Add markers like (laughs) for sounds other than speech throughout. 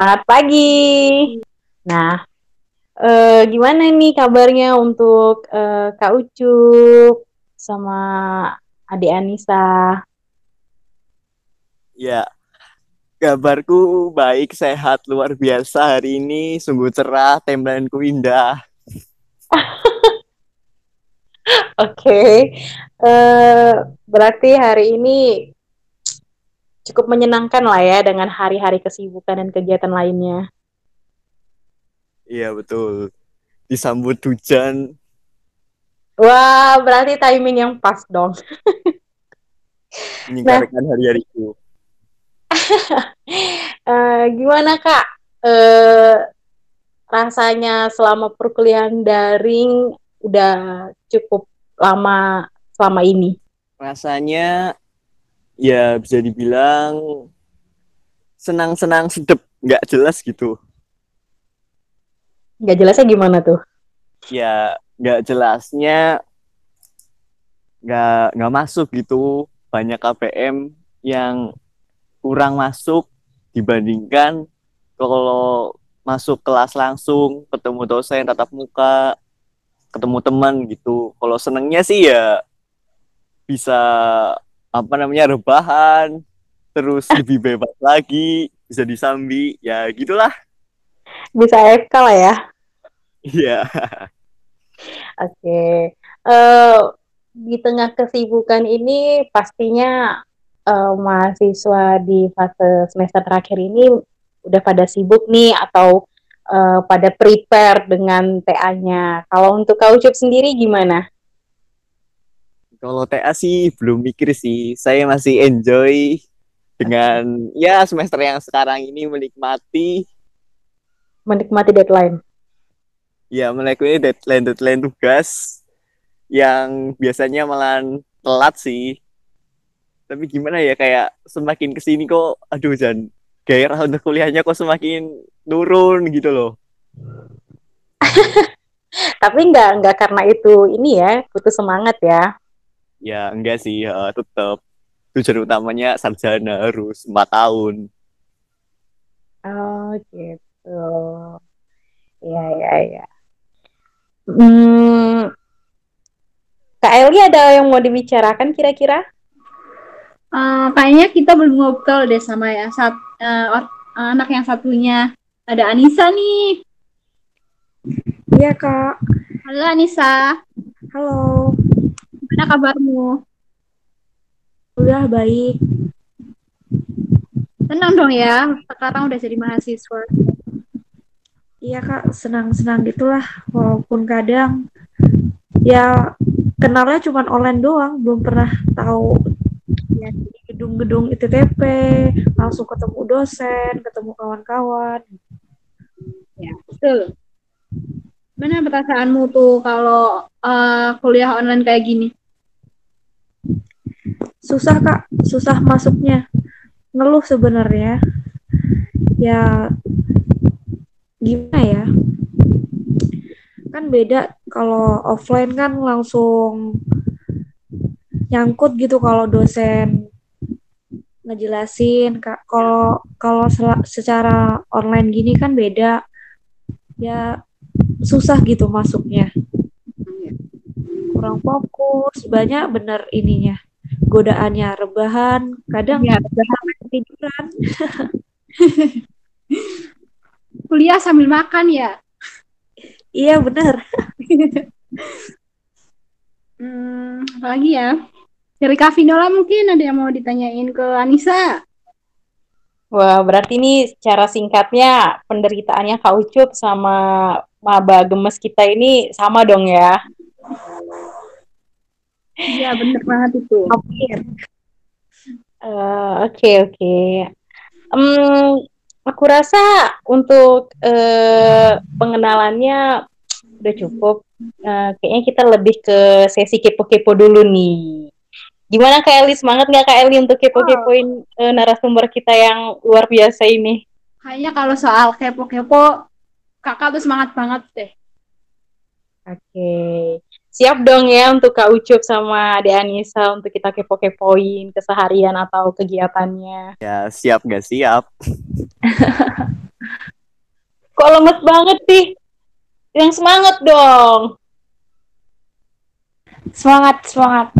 Selamat pagi. Nah, eh, gimana nih kabarnya untuk eh, Kak Ucup sama adik Anissa? Ya, kabarku baik, sehat, luar biasa hari ini. Sungguh cerah, timelineku indah. (laughs) Oke, eh, berarti hari ini cukup menyenangkan lah ya dengan hari-hari kesibukan dan kegiatan lainnya. Iya, betul. Disambut hujan. Wah, berarti timing yang pas dong. (laughs) Menyingkarkan hari-hariku. (laughs) Eh, gimana Kak? Eh, rasanya selama perkuliahan daring udah cukup lama selama ini? Rasanya ya bisa dibilang senang-senang sedep, nggak jelas gitu. Nggak jelasnya gimana tuh? Ya, nggak jelasnya nggak nggak masuk gitu. Banyak KPM yang kurang masuk dibandingkan kalau masuk kelas langsung ketemu dosen tatap muka ketemu teman gitu kalau senengnya sih ya bisa apa namanya rebahan terus lebih bebas lagi bisa disambi ya gitulah bisa FK lah ya iya oke okay. uh, eh, di tengah kesibukan ini pastinya uh, mahasiswa di fase semester terakhir ini udah pada sibuk nih atau uh, pada prepare dengan TA-nya. Kalau untuk Ucup sendiri gimana? Kalau TA sih belum mikir sih. Saya masih enjoy dengan ya semester yang sekarang ini menikmati menikmati deadline. Ya, menikmati deadline deadline tugas yang biasanya malah telat sih tapi gimana ya kayak semakin ke sini kok aduh jangan gairah untuk kuliahnya kok semakin turun gitu loh (laughs) tapi enggak enggak karena itu ini ya putus semangat ya ya enggak sih uh, tetap tujuan utamanya sarjana harus empat tahun oh gitu ya ya ya hmm, Kak Eli ada yang mau dibicarakan kira-kira? Uh, kayaknya kita belum ngobrol deh sama ya sat, uh, anak yang satunya. Ada Anissa nih. Iya kak. Halo Anissa. Halo. Gimana kabarmu? Udah baik. Senang dong ya, sekarang udah jadi mahasiswa. Iya kak, senang-senang gitulah. Walaupun kadang ya kenalnya cuma online doang, belum pernah tahu ya di gedung-gedung ITTP langsung ketemu dosen ketemu kawan-kawan ya betul mana perasaanmu tuh kalau uh, kuliah online kayak gini susah kak. Susah masuknya. Ngeluh sebenarnya. Ya gimana ya? Kan beda kalau offline kan langsung nyangkut gitu kalau dosen ngejelasin kak. Kalau kalau secara online gini kan beda. Ya susah gitu masuknya. Kurang fokus banyak bener ininya godaannya rebahan kadang ya, rebahan. tiduran. (laughs) Kuliah sambil makan ya? Iya bener (laughs) hmm, apalagi ya? Dari Kak Vinola mungkin ada yang mau ditanyain ke Anissa. Wah, berarti ini secara singkatnya penderitaannya Kak Ucup sama maba gemes kita ini sama dong ya? Iya, bener banget itu. Oke, uh, oke. Okay, okay. Um, aku rasa untuk uh, pengenalannya udah cukup. Uh, kayaknya kita lebih ke sesi kepo-kepo dulu nih. Gimana Kak Eli? Semangat nggak Kak Eli untuk kepo-kepoin oh. uh, narasumber kita yang luar biasa ini? Kayaknya kalau soal kepo-kepo, kakak tuh semangat banget deh. Oke. Okay. Siap dong ya untuk Kak Ucup sama Ade Anissa untuk kita kepo-kepoin keseharian atau kegiatannya. Ya, siap nggak siap? (laughs) lemes banget sih. Yang semangat dong. Semangat, semangat.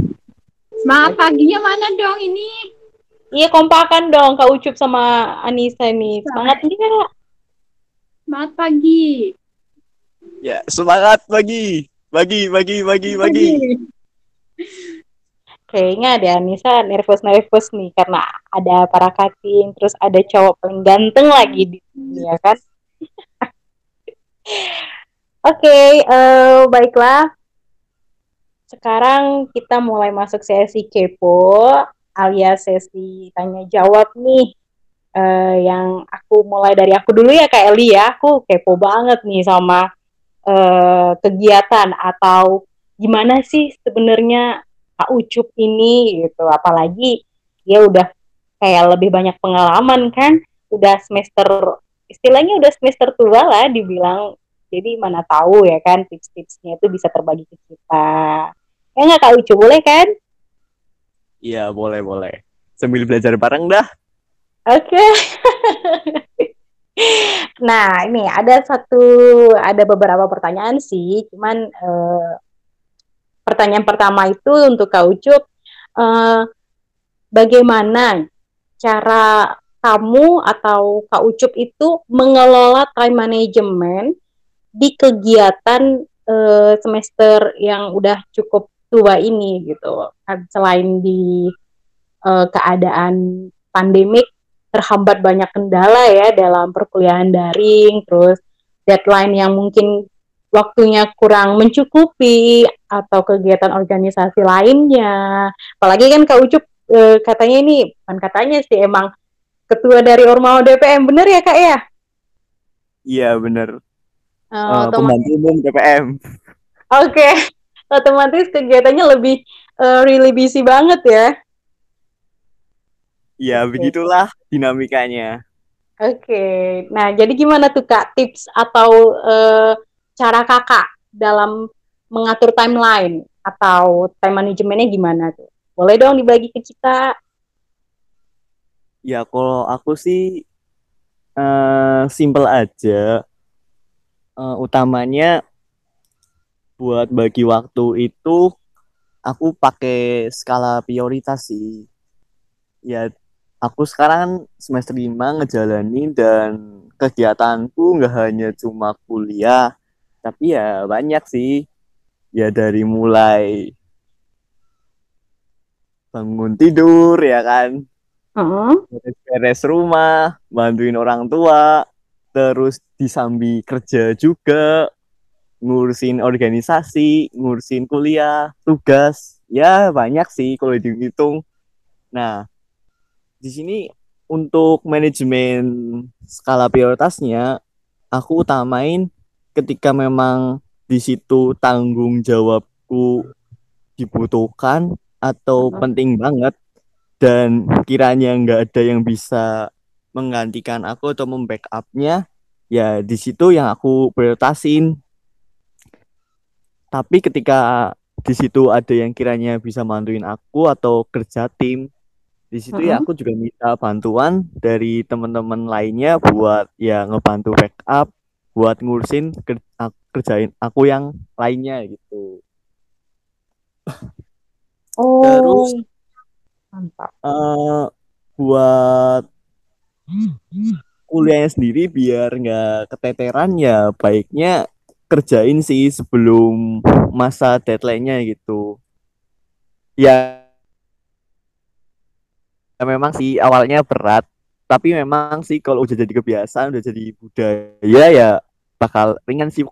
Semangat paginya mana dong ini? Iya kompakan dong Kak Ucup sama Anissa nih. Semangat enggak? Semangat pagi. Ya, semangat pagi. Pagi, pagi, pagi, pagi. (laughs) Kayaknya ada Anissa nervous-nervous nih karena ada para kating, terus ada cowok paling ganteng lagi di sini ya kan. (laughs) Oke, eh, baiklah. Sekarang kita mulai masuk sesi kepo alias sesi tanya jawab nih. Eh, yang aku mulai dari aku dulu ya Kak Eli ya. Aku kepo banget nih sama eh, kegiatan atau gimana sih sebenarnya Kak Ucup ini gitu. Apalagi dia udah kayak lebih banyak pengalaman kan. Udah semester istilahnya udah semester tua lah dibilang. Jadi mana tahu ya kan tips-tipsnya itu bisa terbagi ke kita. Ya nggak Kak Ucup boleh kan? Iya, boleh, boleh. Sambil belajar bareng dah. Oke. (laughs) nah, ini ada satu, ada beberapa pertanyaan sih. Cuman eh, pertanyaan pertama itu untuk Kak Ucup, eh, bagaimana cara kamu atau Kak Ucup itu mengelola time management di kegiatan eh, semester yang udah cukup tua ini gitu. Kan Selain di eh, keadaan pandemik terhambat banyak kendala ya dalam perkuliahan daring, terus deadline yang mungkin waktunya kurang mencukupi atau kegiatan organisasi lainnya. Apalagi kan Kak Ucup eh, katanya ini bukan katanya sih emang ketua dari Ormawa DPM bener ya Kak ya? Iya, bener. Otomatis- pembantu umum DPM. Oke, (laughs) otomatis kegiatannya lebih eh, really busy banget ya. Ya, Oke. begitulah dinamikanya. Oke, nah jadi gimana tuh Kak tips atau eh, cara Kakak dalam mengatur timeline atau time manajemennya gimana tuh? Boleh dong dibagi ke kita? Ya, kalau aku sih eh simple aja. Eh, utamanya buat bagi waktu itu aku pakai skala prioritas sih. Ya, aku sekarang semester 5 ngejalanin dan kegiatanku nggak hanya cuma kuliah, tapi ya banyak sih. Ya dari mulai bangun tidur ya kan, Heeh. beres-beres rumah, bantuin orang tua, terus disambi kerja juga, ngurusin organisasi, ngurusin kuliah, tugas, ya banyak sih kalau dihitung. Nah, di sini untuk manajemen skala prioritasnya, aku utamain ketika memang di situ tanggung jawabku dibutuhkan atau penting banget dan kiranya nggak ada yang bisa menggantikan aku atau membackupnya, ya di situ yang aku prioritasin. Tapi ketika di situ ada yang kiranya bisa bantuin aku atau kerja tim, di situ ya Mhm. aku juga minta bantuan dari teman-teman lainnya buat ya ngebantu backup, buat ngurusin ker- ak- kerjain aku yang lainnya gitu. Oh, Terus mantap. eh buat kuliahnya sendiri biar nggak keteteran ya baiknya kerjain sih sebelum masa deadline-nya gitu. Ya, ya memang sih awalnya berat, tapi memang sih kalau udah jadi kebiasaan, udah jadi budaya ya bakal ringan sih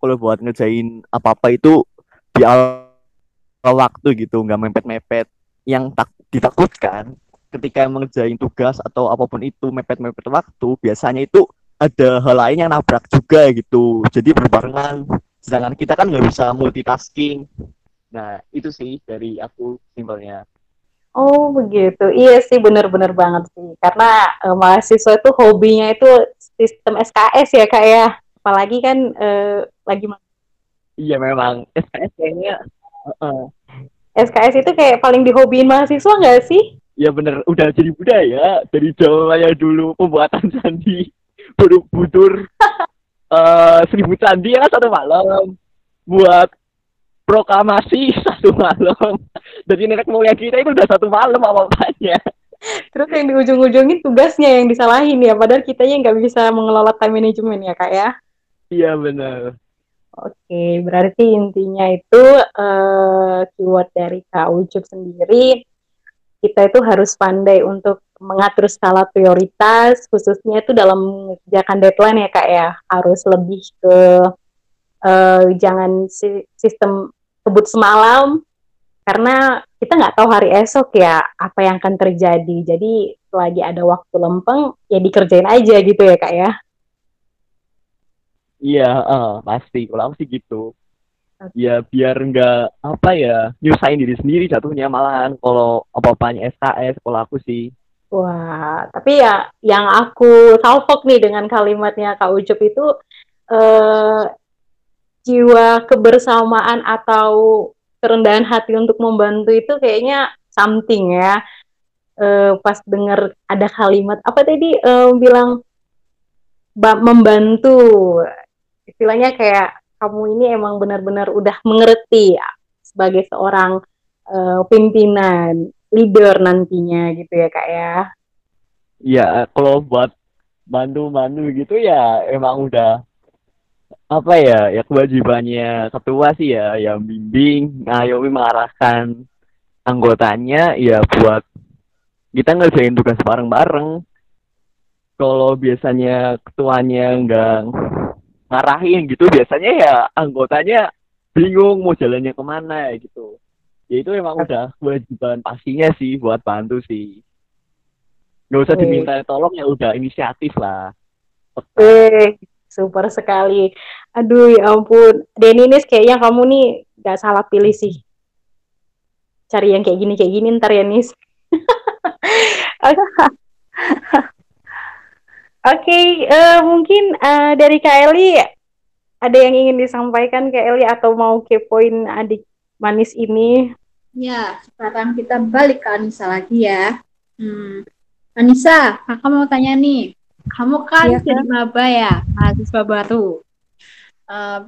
kalau buat ngerjain apa-apa itu di awal waktu gitu, nggak mepet-mepet. Yang tak ditakutkan ketika mengerjain tugas atau apa pun itu mepet-mepet waktu, biasanya itu ada hal lain yang nabrak juga gitu. Jadi berbarengan. Sedangkan kita kan nggak bisa multitasking. Nah, itu sih dari aku simpelnya. Oh, begitu. Iya sih, bener-bener banget sih. Karena eh, mahasiswa itu hobinya itu sistem SKS ya, Kak ya. Apalagi kan eh, lagi Iya memang SKS kayaknya heeh. SKS itu kayak paling dihobiin mahasiswa nggak sih? ya bener udah jadi budaya dari zamannya dulu pembuatan candi Borobudur (laughs) eh seribu candi ya satu malam buat proklamasi (laughs) satu malam jadi nenek moyang kita itu udah satu malam apa apanya Terus yang di ujung-ujungin tugasnya yang disalahin ya, padahal kitanya nggak bisa mengelola time management ya kak ya. iya benar. Oke, berarti intinya itu eh, keyword dari Kak Ucup sendiri, kita itu harus pandai untuk mengatur skala prioritas, khususnya itu dalam mengerjakan deadline ya Kak ya, harus lebih ke eh, jangan si- sistem kebut semalam, karena kita nggak tahu hari esok ya apa yang akan terjadi. Jadi selagi ada waktu lempeng, ya dikerjain aja gitu ya Kak ya. iya eh, pasti kalau aku sih gitu ya biar nggak apa ya nyusahin diri sendiri jatuhnya malahan kalau apa-apanya SKS kalau aku sih Wah, tapi ya yang aku salfok nih dengan kalimatnya Kak Ucup itu eh, jiwa kebersamaan atau kerendahan hati untuk membantu itu kayaknya something ya. Eh, pas denger ada kalimat apa tadi eh, bilang ba- membantu, istilahnya kayak kamu ini emang benar-benar udah mengerti ya, sebagai seorang eh, pimpinan leader nantinya gitu ya kak ya. ya kalau buat bantu-bantu gitu ya emang udah apa ya ya kewajibannya ketua sih ya yang bimbing ngayomi mengarahkan anggotanya ya buat kita ngerjain tugas bareng-bareng. Kalau biasanya ketuanya nggak ngarahin gitu biasanya ya anggotanya bingung mau jalannya ke mana gitu. Ya itu emang udah kewajiban pastinya sih buat bantu sih. Nggak usah diminta tolong ya udah inisiatif lah. Eh, super sekali. Aduh, ya ampun. Deninis kayaknya kamu nih gak salah pilih sih. Cari yang kayak gini kayak gini ntar ya Nis. (laughs) Oke, eh, mungkin eh, dari Kak Eli ada yang ingin disampaikan Kak Eli atau mau kepoin adik manis ini? Ya, sekarang kita balik ke Anissa lagi ya. Hmm. Anissa, kakak mau tanya nih. Kamu kan Iya, jadi maba ya, mahasiswa baru. Eh,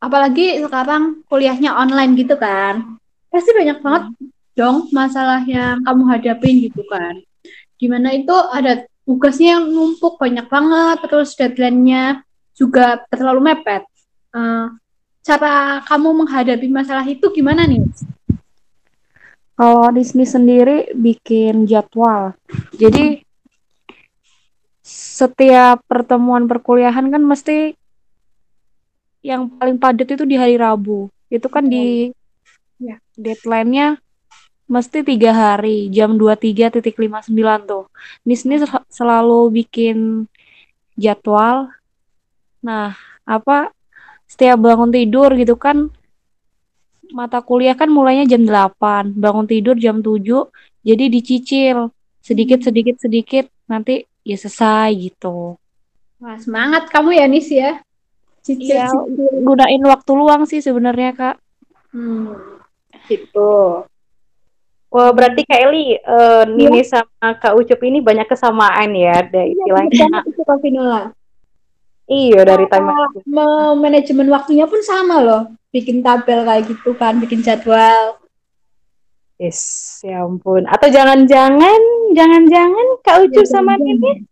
apalagi sekarang kuliahnya online gitu kan. Pasti banyak banget dong masalah yang kamu hadapin gitu kan. Di mana itu ada tugasnya yang numpuk banyak banget, terus deadline-nya juga terlalu mepet. Eh, cara kamu menghadapi masalah itu gimana nih? Kalau Disney sendiri bikin jadwal. Jadi setiap pertemuan perkuliahan kan mesti yang paling padat itu di hari Rabu. Itu kan di ya, deadline-nya mesti tiga hari, jam 23.59 tuh. Sel- selalu bikin jadwal. Nah, apa setiap bangun tidur gitu kan mata kuliah kan mulainya jam 8, bangun tidur jam 7, jadi dicicil sedikit sedikit sedikit nanti ya selesai gitu. Wah, semangat kamu ya, Nis ya. Cicil, Iya, cicil. gunain waktu luang sih sebenarnya Kak. Hmm, gitu. Wah, berarti Kak Eli, eh, Nini sama Kak Ucup ini banyak kesamaan ya, ada istilahnya. Iya, Kak Vinola. Iya, dari time Mau manajemen waktunya pun sama loh. Bikin tabel kayak gitu kan, bikin jadwal. Yes, ya ampun. Atau jangan-jangan, jangan-jangan Kak Ucup sama Nini?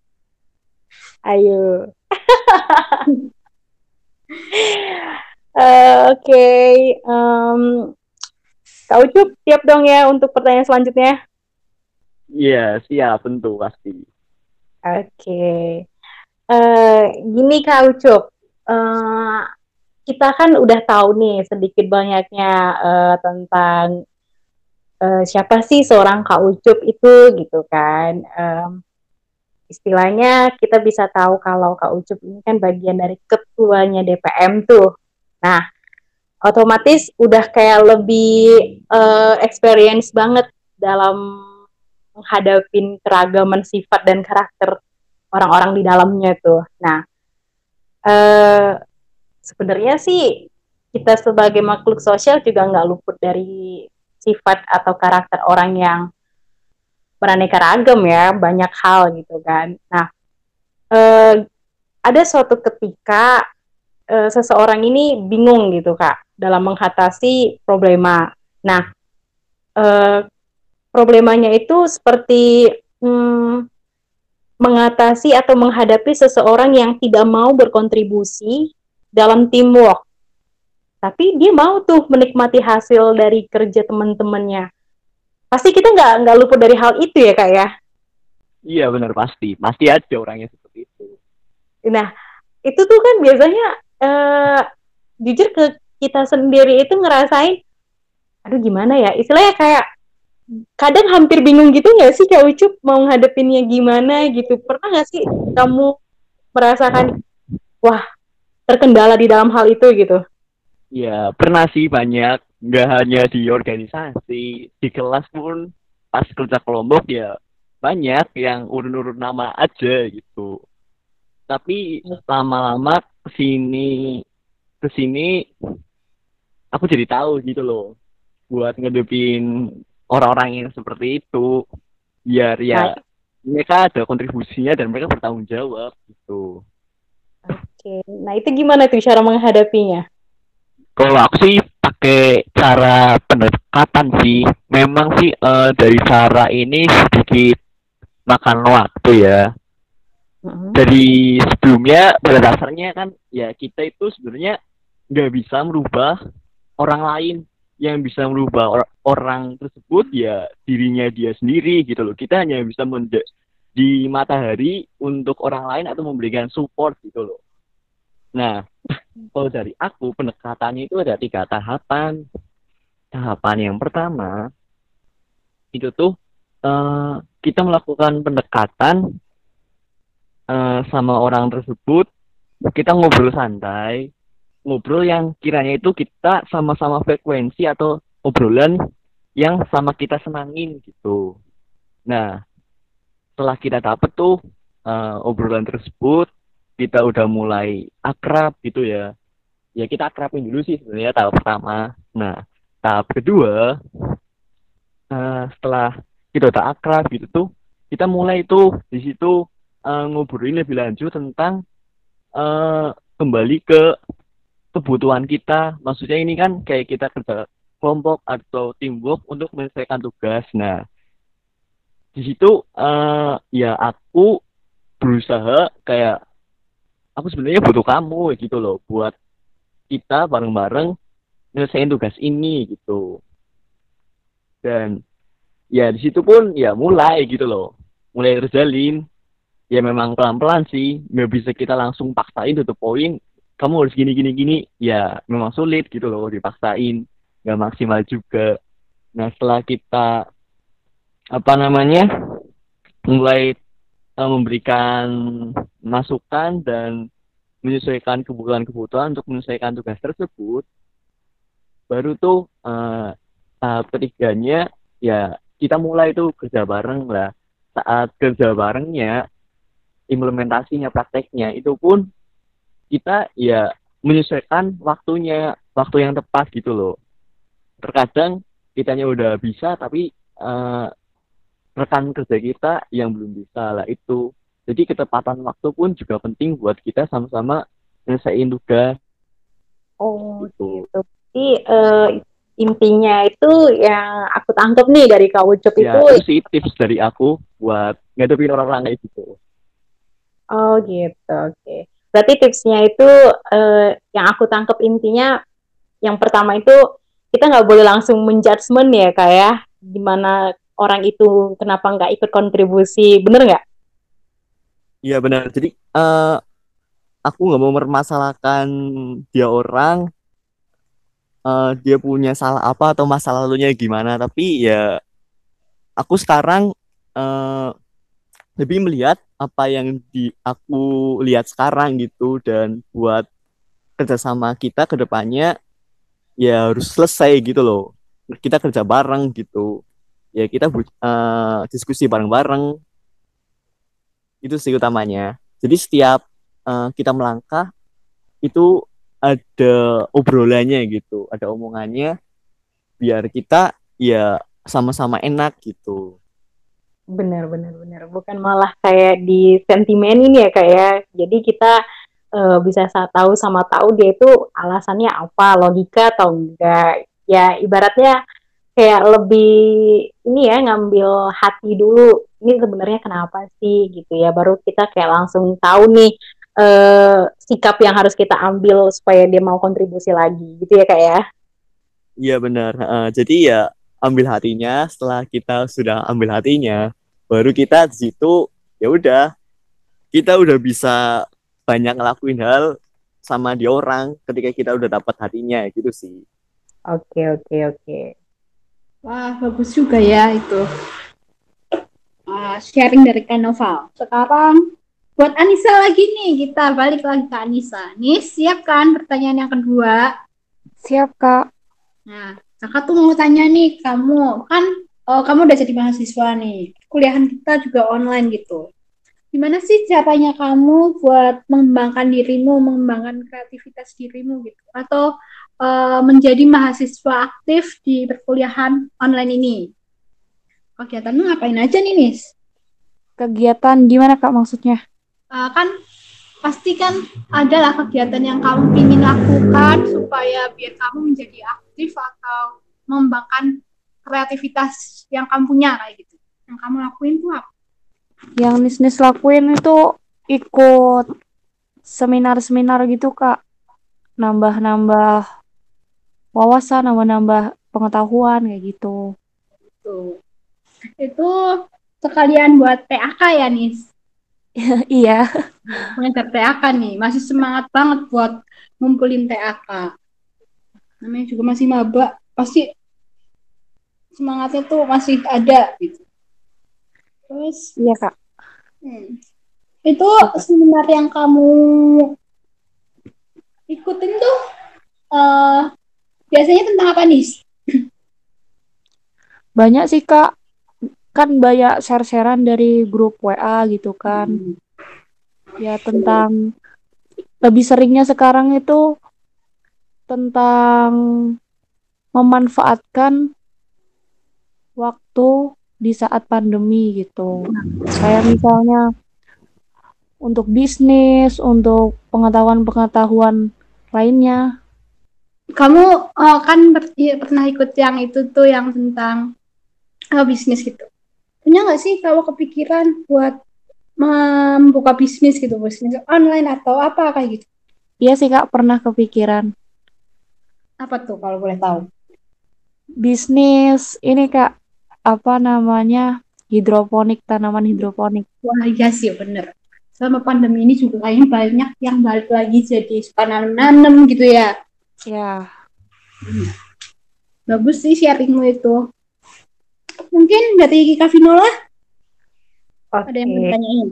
Ayo. (laughs) Eh, Oke, em, Kak Ucup siap dong ya untuk pertanyaan selanjutnya? iya siap tentu pasti Oke, Eh, gini Kak Ucup, Eh, kita kan udah tahu nih sedikit banyaknya eh, tentang eh, siapa sih seorang Kak Ucup itu gitu kan. Em, istilahnya kita bisa tahu kalau Kak Ucup ini kan bagian dari ketuanya DPM tuh. Nah, otomatis udah kayak lebih eh, experience banget dalam menghadapin keragaman sifat dan karakter orang-orang di dalamnya tuh. Nah, eh sebenarnya sih kita sebagai makhluk sosial juga nggak luput dari sifat atau karakter orang yang beraneka ragam ya, banyak hal gitu kan. Nah, eh, ada suatu ketika eh, seseorang ini bingung gitu kak dalam mengatasi problema. Nah, eh, problemanya itu seperti hmm, mengatasi atau menghadapi seseorang yang tidak mau berkontribusi dalam teamwork. Tapi dia mau tuh menikmati hasil dari kerja teman-temannya. Pasti kita nggak nggak luput dari hal itu ya kak ya. Iya benar pasti, pasti ada orangnya seperti itu. Nah itu tuh kan biasanya eh, jujur ke kita sendiri itu ngerasain, aduh gimana ya, istilahnya kayak kadang hampir bingung gitu nggak sih Kak Ucup mau ngadepinnya gimana gitu pernah nggak sih kamu merasakan wah terkendala di dalam hal itu gitu Ya pernah sih banyak, nggak hanya di organisasi, di kelas pun pas kerja kelompok ya banyak yang urun-urun nama aja gitu. Tapi lama-lama ke sini ke sini aku jadi tahu gitu loh buat ngedepin orang-orang yang seperti itu. Biar ya mereka ada kontribusinya dan mereka bertanggung jawab gitu. oke. Nah itu gimana tuh cara menghadapinya Kalau aku sih pakai cara pendekatan sih. Memang sih eh, dari cara ini sedikit makan waktu ya. Mm-mm. Dari sebelumnya pada dasarnya kan ya kita itu sebenarnya nggak bisa merubah orang lain. Yang bisa merubah or- orang tersebut ya dirinya dia sendiri gitu loh. Kita hanya bisa di matahari untuk orang lain atau memberikan support gitu loh. Nah, kalau dari aku pendekatannya itu ada tiga tahapan. Tahapan yang pertama itu tuh eh, kita melakukan pendekatan eh, sama orang tersebut, kita ngobrol santai, ngobrol yang kiranya itu kita sama-sama frekuensi atau obrolan yang sama kita senangin gitu. Nah, setelah kita dapet tuh eh, obrolan tersebut, kita udah mulai akrab gitu ya. Ya kita akrabin dulu sih sebenarnya tahap pertama. Nah, tahap kedua eh, setelah kita udah akrab gitu tuh, kita mulai tuh di situ eh, ngobrolin lebih lanjut tentang eh, kembali ke kebutuhan kita. Maksudnya ini kan kayak kita kerja kelompok atau teamwork untuk menyelesaikan tugas. Nah, di situ eh, ya aku berusaha kayak aku sebenarnya butuh kamu gitu loh buat kita bareng-bareng nyelesain tugas ini gitu. Dan ya di situ pun ya mulai gitu loh, mulai terjalin. Ya memang pelan-pelan sih, nggak bisa kita langsung paksain to the point. Kamu harus gini gini gini, ya memang sulit gitu loh dipaksain, nggak maksimal juga. Nah setelah kita apa namanya mulai eh, memberikan masukan dan menyesuaikan kebutuhan-kebutuhan untuk menyelesaikan tugas tersebut, baru tuh eh, tahap ketiganya ya kita mulai tuh kerja bareng lah. Saat kerja barengnya, implementasinya, prakteknya itu pun kita ya menyesuaikan waktunya, waktu yang tepat gitu loh. Terkadang kitanya udah bisa tapi eh, rekan kerja kita yang belum bisa lah itu. Jadi ketepatan waktu pun juga penting buat kita sama-sama nyelesain tugas oh gitu. gitu Jadi eh, intinya itu yang aku tangkap nih dari Kak Ucup Ya, itu itu sih tips dari aku buat ngadepin orang-orang kayak gitu. Oh gitu, oke. Berarti tipsnya itu eh, yang aku tangkap intinya yang pertama itu kita nggak boleh langsung menjudgment ya kak ya, gimana orang itu kenapa nggak ikut kontribusi, bener nggak? Iya benar. Jadi eh aku nggak mau mempermasalahkan dia orang, eh dia punya salah apa atau masa lalunya gimana. Tapi ya aku sekarang eh lebih melihat apa yang di aku lihat sekarang gitu dan buat kerjasama kita ke depannya ya harus selesai gitu loh. Kita kerja bareng gitu. Ya kita eh, diskusi bareng-bareng itu sih utamanya. Jadi setiap eh, kita melangkah itu ada obrolannya gitu, ada omongannya biar kita ya sama-sama enak gitu. Bener, bener, bener. Bukan malah kayak di sentimenin ya kak ya. Jadi kita eh, bisa sa- tahu sama tahu dia itu alasannya apa, logika atau enggak. Ya ibaratnya kayak lebih ini ya ngambil hati dulu. Ini sebenarnya kenapa sih gitu ya. Baru kita kayak langsung tahu nih eh, sikap yang harus kita ambil supaya dia mau kontribusi lagi gitu ya kak ya. Iya benar. Heeh, jadi ya ambil hatinya. Setelah kita sudah ambil hatinya, baru kita di situ ya udah kita udah bisa banyak ngelakuin hal sama dia orang ketika kita udah dapat hatinya gitu sih. Oke oke oke. Wah, bagus juga ya itu. Ah, sharing dari Kak Noval. Sekarang buat Anissa lagi nih, kita balik lagi ke Anissa. Nih, siap kan pertanyaan yang kedua? Siap, Kak. Nah, kakak tuh mau tanya nih, kamu kan oh, kamu udah jadi mahasiswa nih, kuliahan kita juga online gitu. Gimana sih caranya kamu buat mengembangkan dirimu, mengembangkan kreativitas dirimu gitu, atau eh, menjadi mahasiswa aktif di perkuliahan online ini? Kegiatanmu ngapain aja nih, Nis? Kegiatan gimana, Kak, maksudnya? Eh, kan pasti kan adalah kegiatan yang kamu ingin lakukan supaya biar kamu menjadi aktif atau mengembangkan kreativitas yang kamu punya kayak gitu. Yang kamu lakuin tuh apa? Yang Nis-Nis lakuin itu ikut seminar-seminar gitu, Kak. Nambah-nambah wawasan, nambah-nambah pengetahuan kayak gitu. Tuh. Itu sekalian buat TAK ya, Nis. (laughs) iya. Mengejar TAK nih, masih semangat banget buat ngumpulin TAK. Namanya juga masih maba, pasti semangatnya tuh masih ada gitu. Terus Iya, Kak. Hmm. Itu seminar yang kamu ikutin tuh eh biasanya tentang apa nih? Banyak sih, Kak. Kan banyak share-sharean dari grup WA gitu kan. Ya tentang lebih seringnya sekarang itu tentang memanfaatkan waktu di saat pandemi gitu. Kayak misalnya untuk bisnis, untuk pengetahuan-pengetahuan lainnya. Kamu eh, kan per- iya, pernah ikut yang itu tuh yang tentang eh, bisnis gitu. Punya nggak sih kalau kepikiran buat membuka bisnis gitu, bisnis online atau apa kayak gitu? Iya sih Kak, pernah kepikiran. Apa tuh kalau boleh tahu? Bisnis ini Kak, apa namanya? Hidroponik, tanaman hidroponik. Wah iya sih bener. Selama pandemi ini juga kayaknya banyak yang balik lagi jadi suka nanam-nanam gitu ya. Ya, Bagus sih sharingmu itu. Mungkin dari Kak Vinola Oke. ada yang mau ditanyain.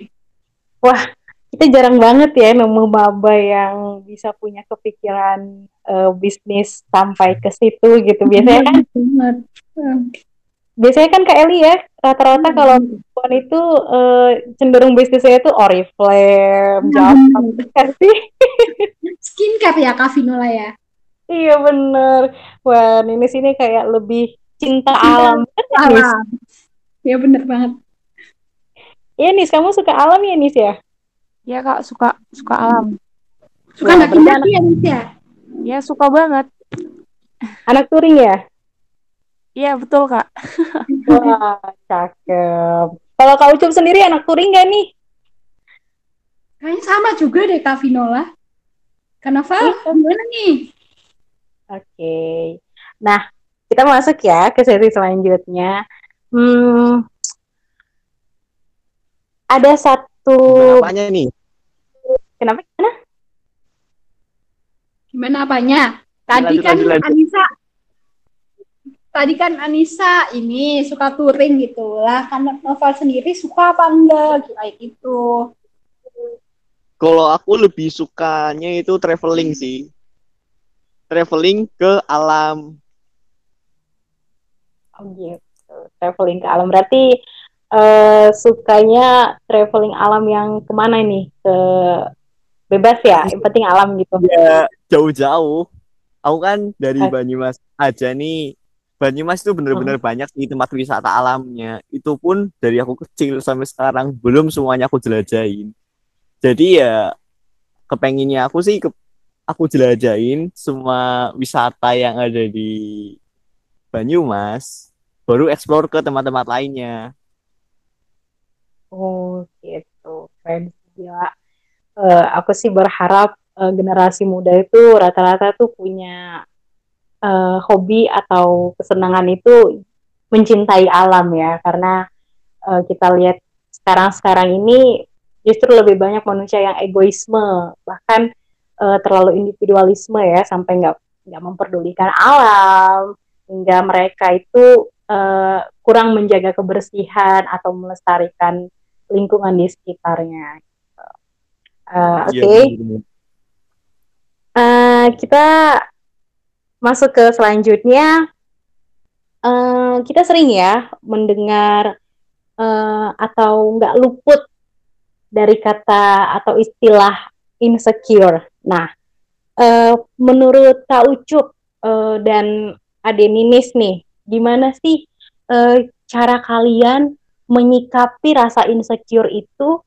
Kita jarang banget ya nemu maba yang bisa punya kepikiran eh, bisnis sampai ke situ gitu. Biasanya kan. Hmm. biasanya kan Kak Eli ya rata-rata kalau perempuan itu eh, cenderung bisnisnya itu Oriflame, Java, kan (laughs) sih? Skincare ya Kak Vinola ya. Iya bener. Wah, ini sini kayak lebih cinta alam. Nis. Alam. Ya bener banget. Iya Nis, kamu suka alam ya Nis ya? ya Kak suka suka alam. Suka berarti daki ya Nis ya. Ya suka banget. Anak touring ya? Iya betul Kak. Wah, cakep. Kalau Kak Ucup sendiri anak touring gak nih? Kayaknya sama juga deh Kak Vinola. Karena Val, Iya. gimana nih? Oke. Nah, kita masuk ya ke sesi selanjutnya. Hmm, ada satu Apanya nih? kenapa? Kenapa? Gimana apanya? Tadi Lanjut, kan lanjut, lanjut. Anissa Tadi kan Anissa ini suka touring gitu lah. Karena Novel sendiri suka apa enggak gitu, kayak gitu. Kalau aku lebih sukanya itu traveling sih. Traveling ke alam. Oh gitu. Traveling ke alam berarti eh, sukanya traveling alam yang ke mana nih? Ke bebas ya, yang penting alam gitu. Ya jauh-jauh. Aku kan dari. Banyumas aja nih. Banyumas itu bener-bener banyak sih tempat wisata alamnya. Itu pun dari aku kecil sampai sekarang belum semuanya aku jelajahin. Jadi ya kepenginnya aku sih ke, aku jelajahin semua wisata yang ada di Banyumas baru explore ke tempat-tempat lainnya. Oh gitu, keren gila. Eh, aku sih berharap eh, generasi muda itu rata-rata tuh punya eh, hobi atau kesenangan itu mencintai alam ya, karena eh, kita lihat sekarang-sekarang ini justru lebih banyak manusia yang egoisme, bahkan eh, terlalu individualisme ya, sampai nggak nggak memperdulikan alam, hingga mereka itu eh, kurang menjaga kebersihan atau melestarikan lingkungan di sekitarnya. Uh, Oke, bener-bener. Uh, kita masuk ke selanjutnya. Uh, kita sering ya mendengar uh, atau nggak luput dari kata atau istilah insecure. Nah, uh, menurut Kak Ucup uh, dan Ade Ninis nih, gimana sih uh, cara kalian menyikapi rasa insecure itu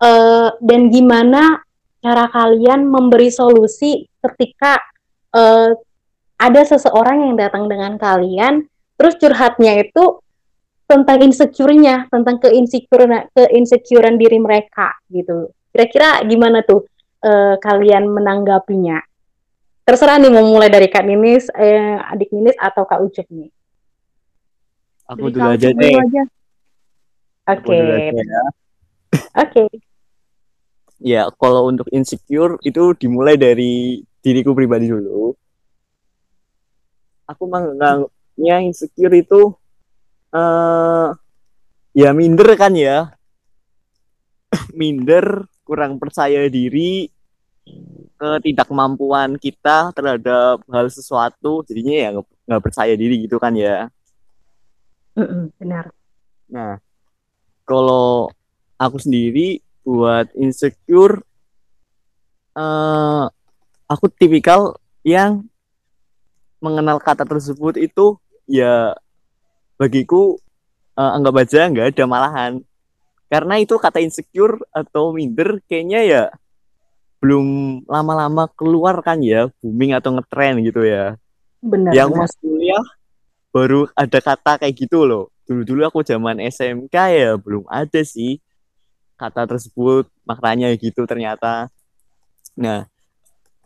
uh, dan gimana cara kalian memberi solusi ketika uh, ada seseorang yang datang dengan kalian terus curhatnya itu tentang insecure-nya, tentang keinsecurean keinsecurean diri mereka gitu. Kira-kira gimana tuh uh, kalian menanggapinya? Terserah nih mau mulai dari Kak Ninis, eh, adik Ninis atau Kak Ucup nih. aku Dari dulu aja deh Oke, ya. oke. ya kalau untuk insecure itu dimulai dari diriku pribadi dulu aku menganggapnya insecure itu eh ya minder kan ya (coughs) minder kurang percaya diri ketidakmampuan kita terhadap hal sesuatu jadinya ya nggak percaya diri gitu kan ya benar. nah kalau aku sendiri buat insecure eh aku tipikal yang mengenal kata tersebut itu ya bagiku eh, anggap aja nggak ada malahan karena itu kata insecure atau minder kayaknya ya belum lama-lama keluar kan ya booming atau ngetren gitu ya Benar. yang benar. masuk kuliah baru ada kata kayak gitu loh dulu-dulu aku zaman SMK ya belum ada sih kata tersebut maknanya gitu ternyata nah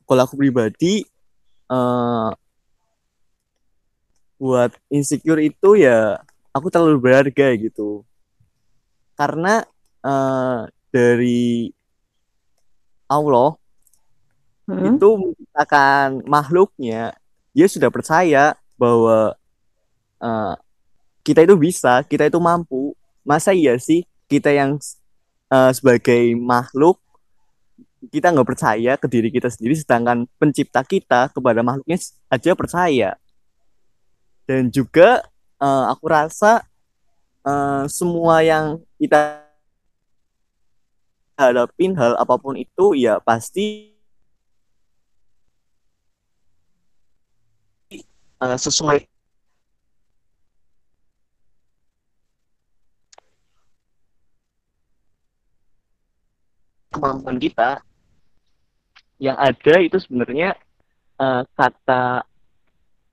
kalau aku pribadi eh buat insecure itu ya aku terlalu berharga gitu karena eh dari Allah Mm-mm. itu menciptakan makhluknya. Dia sudah percaya bahwa eh, kita itu bisa kita itu mampu. Masa iya sih kita yang eh, sebagai makhluk kita nggak percaya ke diri kita sendiri sedangkan pencipta kita kepada makhluknya aja percaya. Dan juga eh, aku rasa eh, semua yang kita hadapin hal apa pun itu ya pasti eh, sesuai. Kemampuan kita yang ada itu sebenarnya eh, kata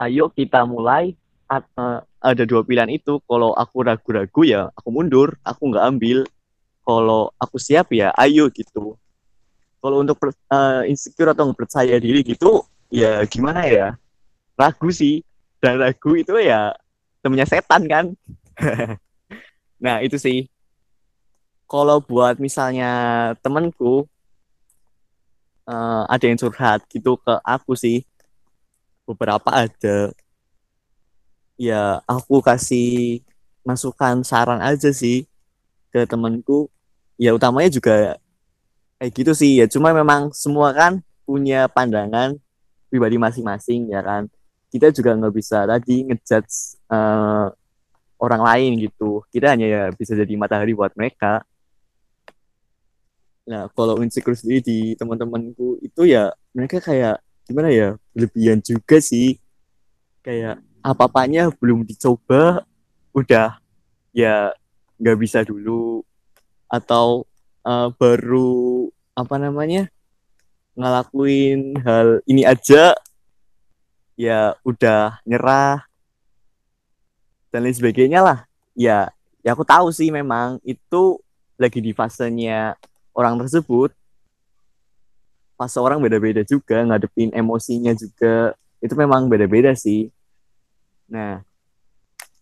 ayo kita mulai eh, ada dua pilihan itu. Kalau aku ragu-ragu ya aku mundur. Aku nggak ambil kalau aku siap ya ayo gitu. Kalau untuk per- eh, insecure atau nggak percaya diri gitu ya gimana ya? Ragu sih. Dan ragu itu ya temennya setan kan. (laughs) Nah itu sih. Kalau buat misalnya temanku eh, ada yang curhat gitu ke aku sih. Beberapa ada. Ya aku kasih masukan saran aja sih ke temanku ya utamanya juga kayak gitu sih ya. Cuma memang semua kan punya pandangan pribadi masing-masing ya kan. Kita juga nggak bisa tadi ngejudge eh, orang lain gitu. Kita hanya ya bisa jadi matahari buat mereka. Nah kalau insecure sendiri di teman-temanku itu ya mereka kayak gimana ya berlebihan juga sih. Kayak apa-apanya belum dicoba udah ya nggak bisa dulu atau eh, baru apa namanya ngelakuin hal ini aja ya udah nyerah dan lain sebagainya lah. Ya ya aku tahu sih memang itu lagi di fasenya orang tersebut. Fase orang beda-beda juga ngadepin emosinya juga. Itu memang beda-beda sih. Nah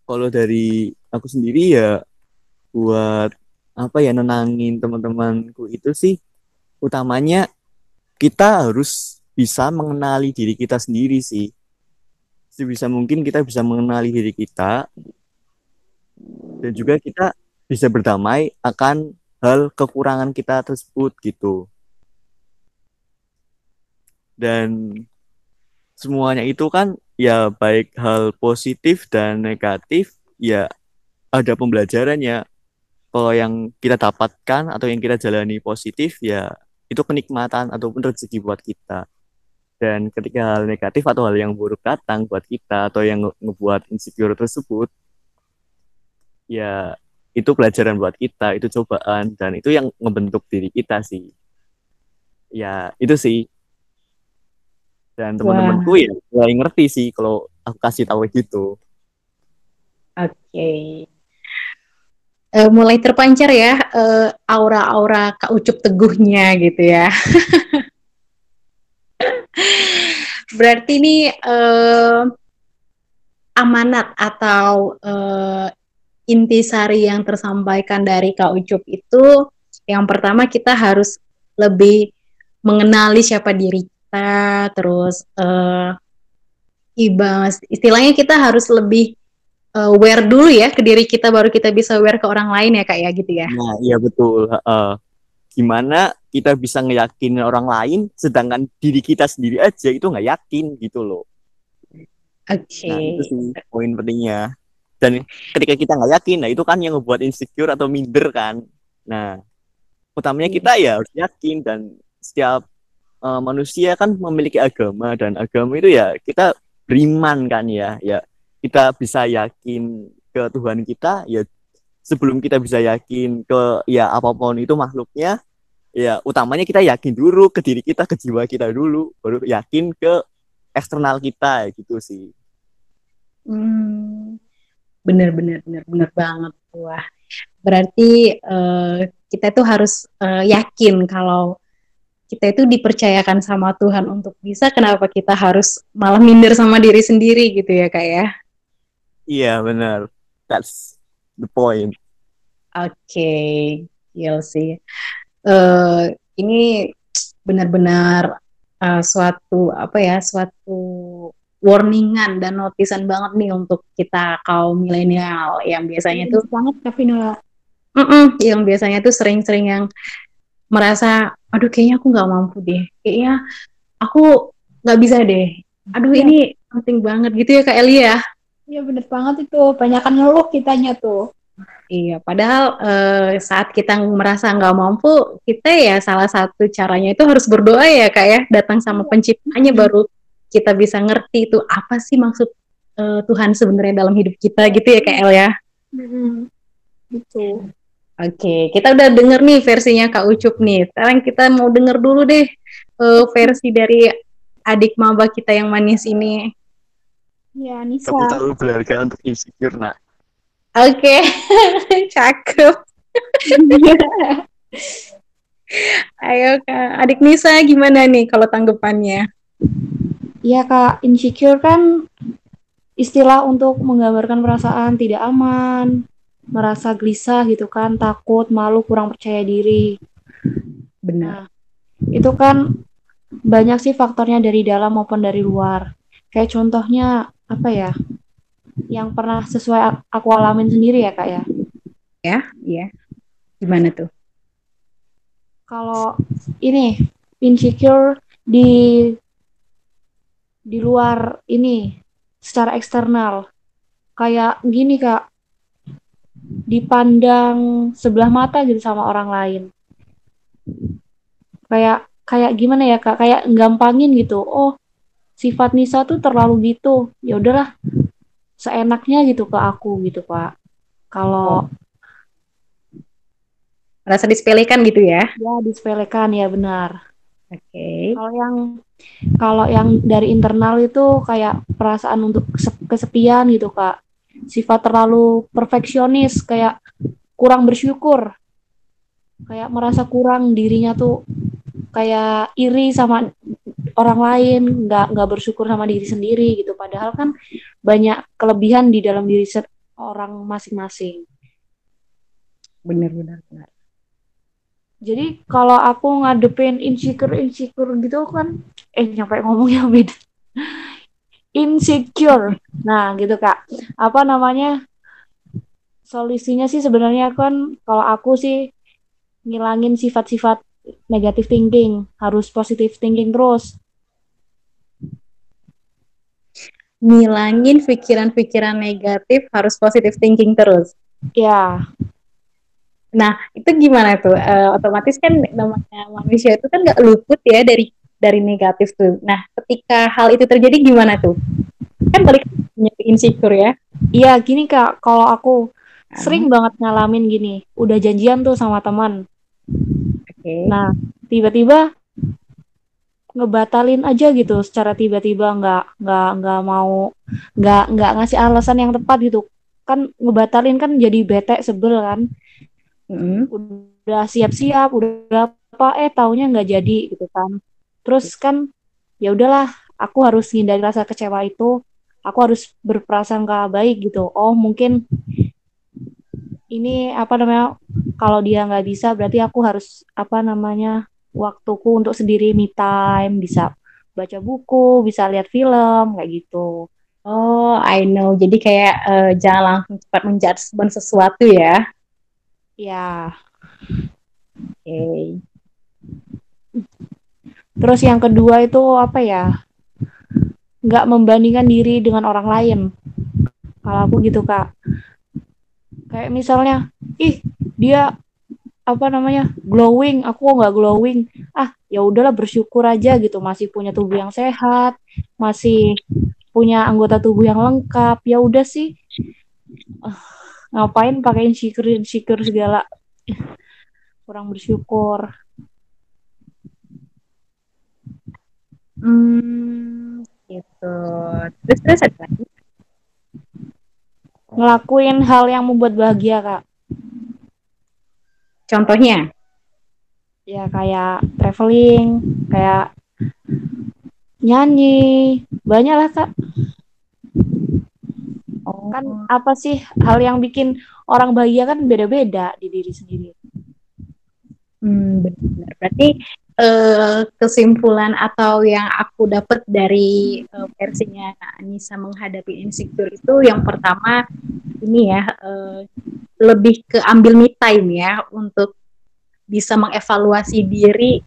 kalau dari aku sendiri ya buat apa ya nenangin teman-temanku itu sih utamanya kita harus bisa mengenali diri kita sendiri sih. Sebisa mungkin kita bisa mengenali diri kita dan juga kita bisa berdamai akan hal kekurangan kita tersebut gitu. Dan semuanya itu kan ya baik hal positif dan negatif ya ada pembelajarannya kalau yang kita dapatkan atau yang kita jalani positif ya itu kenikmatan ataupun rezeki buat kita. Dan ketika hal negatif atau hal yang buruk datang buat kita atau yang nge ngebuat insecure tersebut ya itu pelajaran buat kita itu cobaan dan itu yang ngebentuk diri kita sih. Ya itu sih. Dan teman-temanku ya mulai ngerti sih kalau aku kasih tahu gitu. Oke. okay. Uh, mulai terpancar ya uh, aura-aura Kak Ucup teguhnya gitu ya. (laughs) Berarti ini uh, amanat atau uh, intisari yang tersampaikan dari Kak Ucup itu yang pertama kita harus lebih mengenali siapa diri kita, terus uh, istilahnya kita harus lebih uh, aware dulu ya ke diri kita baru kita bisa aware ke orang lain ya kak ya gitu ya. Nah iya betul. Uh, gimana kita bisa ngeyakinin orang lain sedangkan diri kita sendiri aja itu nggak yakin gitu loh oke okay. nah itu sih poin pentingnya dan ketika kita nggak yakin nah itu kan yang ngebuat insecure atau minder kan nah utamanya kita ya harus yakin dan setiap uh, manusia kan memiliki agama dan agama itu ya kita beriman kan ya ya kita bisa yakin ke Tuhan kita ya sebelum kita bisa yakin ke ya apa pun itu makhluknya ya utamanya kita yakin dulu ke diri kita ke jiwa kita dulu baru yakin ke eksternal kita gitu sih. Hmm, bener bener bener bener banget wah. Berarti uh, kita itu harus uh, yakin kalau kita itu dipercayakan sama Tuhan untuk bisa kenapa kita harus malah minder sama diri sendiri gitu ya kak ya iya benar that's the point. Oke, okay. Iya sih. Uh, ini benar-benar uh, suatu apa ya, suatu warningan dan notisan banget nih untuk kita kaum milenial yang biasanya itu banget Kavinola. Mm -mm, yang biasanya tuh sering-sering yang merasa, aduh kayaknya aku nggak mampu deh, kayaknya aku nggak bisa deh. Aduh ya. ini penting banget gitu ya Kak Elia. Iya bener banget itu, banyakan ngeluh kitanya tuh. Iya, padahal uh, saat kita merasa nggak mampu, kita ya salah satu caranya itu harus berdoa ya kak ya, datang sama iya. penciptanya baru kita bisa ngerti itu apa sih maksud uh, Tuhan sebenarnya dalam hidup kita gitu ya kak El ya. Betul. Oke, kita udah denger nih versinya Kak Ucup nih. Sekarang kita mau denger dulu deh uh, versi dari adik maba kita yang manis ini. Ya, Nisa. Kamu terlalu berharga untuk insecure, nak. Oke, okay. (laughs) cakep. (laughs) Ayo kak, adik Nisa gimana nih kalau tanggapannya? Iya kak, insecure kan istilah untuk menggambarkan perasaan tidak aman, merasa gelisah gitu kan, takut, malu, kurang percaya diri. Benar. Nah, itu kan banyak sih faktornya dari dalam maupun dari luar. Kayak contohnya apa ya? yang pernah sesuai aku alamin sendiri ya kak ya? Ya iya gimana tuh? Kalau ini insecure di di luar ini secara eksternal. Kayak gini kak. Dipandang sebelah mata gitu sama orang lain. Kayak kayak gimana ya kak? Kayak gampangin gitu. Oh sifat Nisa tuh terlalu gitu ya udahlah seenaknya gitu ke aku gitu pak kalau rasa disepelekan gitu ya ya disepelekan ya benar Oke. Kalau yang kalau yang dari internal itu kayak perasaan untuk kese- kesepian gitu kak. Sifat terlalu perfeksionis kayak kurang bersyukur. Kayak merasa kurang dirinya tuh kayak iri sama orang lain, nggak nggak bersyukur sama diri sendiri gitu. Padahal kan banyak kelebihan di dalam diri orang masing-masing. Bener. Jadi kalau aku ngadepin insecure insecure gitu kan, eh nyampe ngomongnya beda. (laughs) Insecure. Nah, gitu Kak. Apa namanya? Solusinya sih sebenarnya kan kalau aku sih ngilangin sifat-sifat negative thinking, harus positive thinking terus. Ngilangin pikiran-pikiran negatif harus positive thinking terus. Ya, Nah, itu gimana tuh? Eh, otomatis kan namanya manusia itu kan nggak luput ya dari dari negatif tuh. Nah, ketika hal itu terjadi gimana tuh? Kan balik insecure ya. iya gini Kak, kalau aku sering banget ngalamin gini, udah janjian tuh sama teman. Oke. Nah, tiba-tiba ngebatalin aja gitu secara tiba-tiba nggak nggak nggak mau nggak nggak ngasih alasan yang tepat gitu. Kan ngebatalin kan jadi bete sebel kan. Mm. udah siap-siap udah apa eh taunya nggak jadi gitu kan. Terus kan ya udahlah aku harus hindari rasa kecewa itu. Aku harus berprasangka baik gitu. Oh mungkin ini apa namanya kalau dia nggak bisa berarti aku harus apa namanya waktuku untuk sendiri me time bisa baca buku bisa lihat film kayak gitu Oh, I know. Jadi kayak eh, jangan langsung cepat menjudgment sesuatu ya. ya Oke. terus yang kedua itu apa ya nggak membandingkan diri dengan orang lain kalau aku gitu kak kayak misalnya ih dia apa namanya glowing. Aku kok nggak glowing. Ah ya udahlah bersyukur aja gitu. Masih punya tubuh yang sehat masih punya anggota tubuh yang lengkap. Ya udah sih. Ah, ngapain pakai insecure insecure segala? Kurang bersyukur. Hmm, gitu. Terus terus ada lagi. ngelakuin hal yang membuat bahagia kak Contohnya? ya kayak traveling kayak nyanyi banyak lah kak Oh, kan apa sih hal yang bikin orang bahagia kan beda-beda di diri sendiri Hmm, benar. Berarti eh, kesimpulan atau yang aku dapat dari eh, versinya Anissa menghadapi insecure itu yang pertama ini ya eh, lebih ke ambil me time ya untuk bisa mengevaluasi diri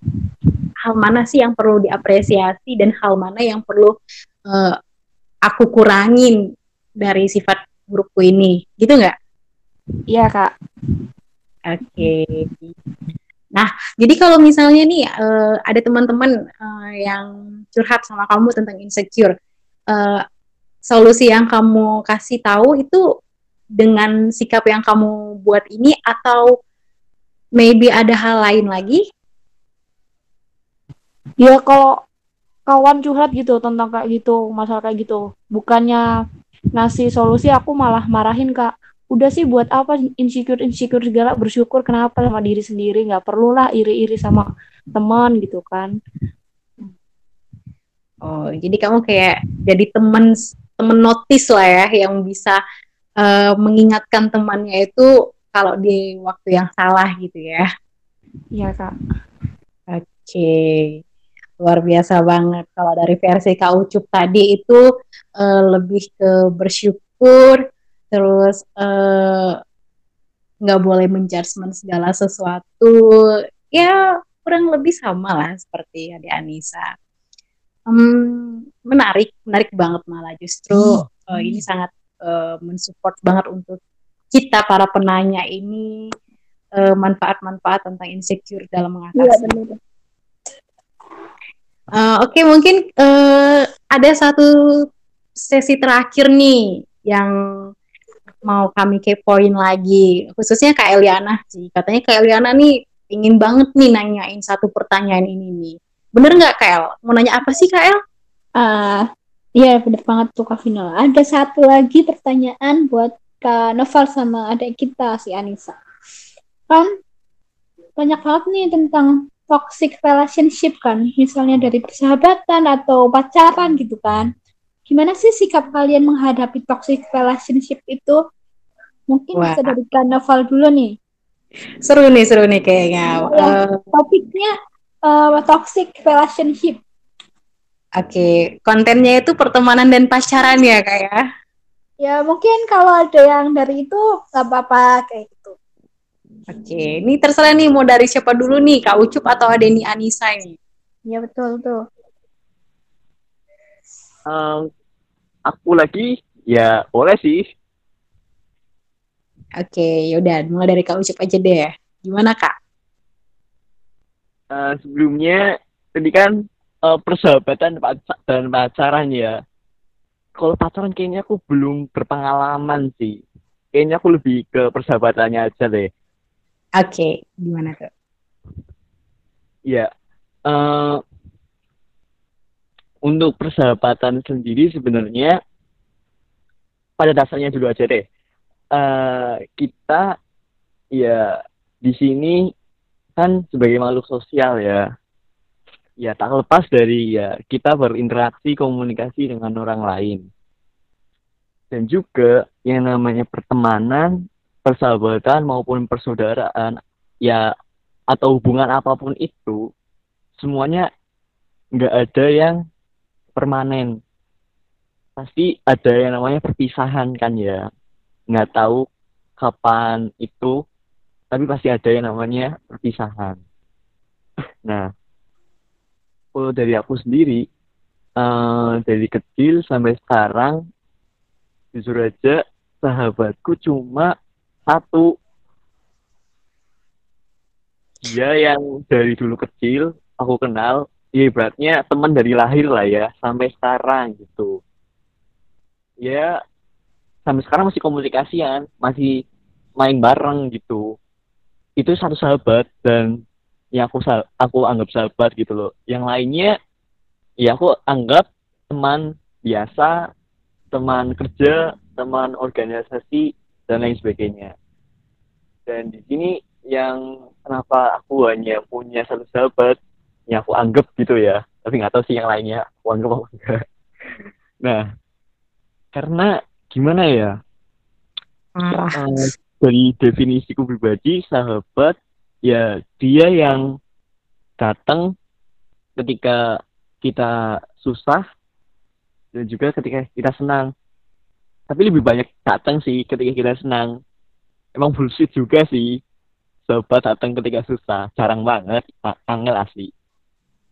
hal mana sih yang perlu diapresiasi dan hal mana yang perlu eh, aku kurangin dari sifat burukku ini gitu nggak? iya kak Oke. Nah, jadi kalau misalnya nih eh, ada teman-teman eh, yang curhat sama kamu tentang insecure, eh, solusi yang kamu kasih tahu itu dengan sikap yang kamu buat ini atau maybe ada hal lain lagi? ya kalau kawan curhat gitu tentang kayak gitu masalah kayak gitu bukannya ngasih solusi aku malah marahin kak udah sih buat apa insecure insecure segala bersyukur kenapa sama diri sendiri nggak perlulah iri-iri sama teman gitu kan Oh, jadi kamu kayak jadi teman teman notice lah ya yang bisa eh, mengingatkan temannya itu kalau di waktu yang salah gitu ya. iya kak Oke, luar biasa banget. Kalau dari versi Kak Ucup tadi itu eh, lebih ke bersyukur, terus eh, nggak boleh menjudgment segala sesuatu. Ya kurang lebih sama lah seperti Ade Anissa. Hmm, menarik, menarik banget malah justru eh, ini sangat eh, mensupport banget untuk kita para penanya ini eh, manfaat-manfaat tentang insecure dalam mengatasi. Eh, Oke, mungkin eh, ada satu sesi terakhir nih yang mau kami kepoin lagi, khususnya Kak Eliana sih. Katanya Kak Eliana nih ingin banget nih nanyain satu pertanyaan ini nih. Bener nggak Kael? Mau nanya apa sih Kael? Ah, iya bener banget tuh Kak Vino. Ada satu lagi pertanyaan buat Kak Noval sama adik kita si Anissa. Kan banyak banget nih tentang toxic relationship kan, misalnya dari persahabatan atau pacaran gitu kan. Gimana sih sikap kalian menghadapi toxic relationship itu? Mungkin Wah. bisa dari Kak Noval dulu nih. Seru nih, seru nih kayaknya. Eh, Topiknya eh, toxic relationship. Oke, kontennya itu pertemanan dan pacaran ya Kak ya? Ya mungkin kalau ada yang dari itu nggak apa-apa kayak gitu. Oke, ini terserah nih mau dari siapa dulu nih, Kak Ucup atau Adeni Anissa ini? Ya betul tuh. Em, aku lagi ya boleh sih. Oke, yaudah mulai dari Kak Ucup aja deh. Gimana Kak? Eh, sebelumnya tadi kan eh, persahabatan dan pacaran ya. Kalau pacaran kayaknya aku belum berpengalaman sih. Kayaknya aku lebih ke persahabatannya aja deh. Oke, gimana tuh? Ya, eh, untuk persahabatan sendiri sebenarnya pada dasarnya dulu aja deh. Eh, kita ya di sini kan sebagai makhluk sosial ya, ya tak lepas dari ya kita berinteraksi komunikasi dengan orang lain. Dan juga yang namanya pertemanan, persahabatan maupun persaudaraan ya atau hubungan apa pun itu semuanya nggak ada yang permanen. Pasti ada yang namanya perpisahan kan ya nggak tahu kapan itu tapi pasti ada yang namanya perpisahan. Nah kalau dari aku sendiri eh, dari kecil sampai sekarang jujur aja sahabatku cuma satu. Dia yang dari dulu kecil aku kenal ya ibaratnya teman dari lahir lah ya sampai sekarang gitu. Ya sampai sekarang masih komunikasian masih main bareng gitu. Itu satu sahabat dan yang aku aku anggap sahabat gitu loh. Yang lainnya ya aku anggap teman biasa teman kerja teman organisasi dan lain sebagainya. Dan di sini yang kenapa aku hanya punya satu sahabat yang aku anggap gitu ya. Tapi nggak tahu sih yang lainnya aku anggap apa enggak. (laughs) Nah karena gimana ya Marah. Eh, dari definisiku pribadi sahabat ya dia yang datang ketika kita susah dan juga ketika kita senang tapi lebih banyak datang sih ketika kita senang emang bullshit juga sih sahabat datang ketika susah jarang banget angel asli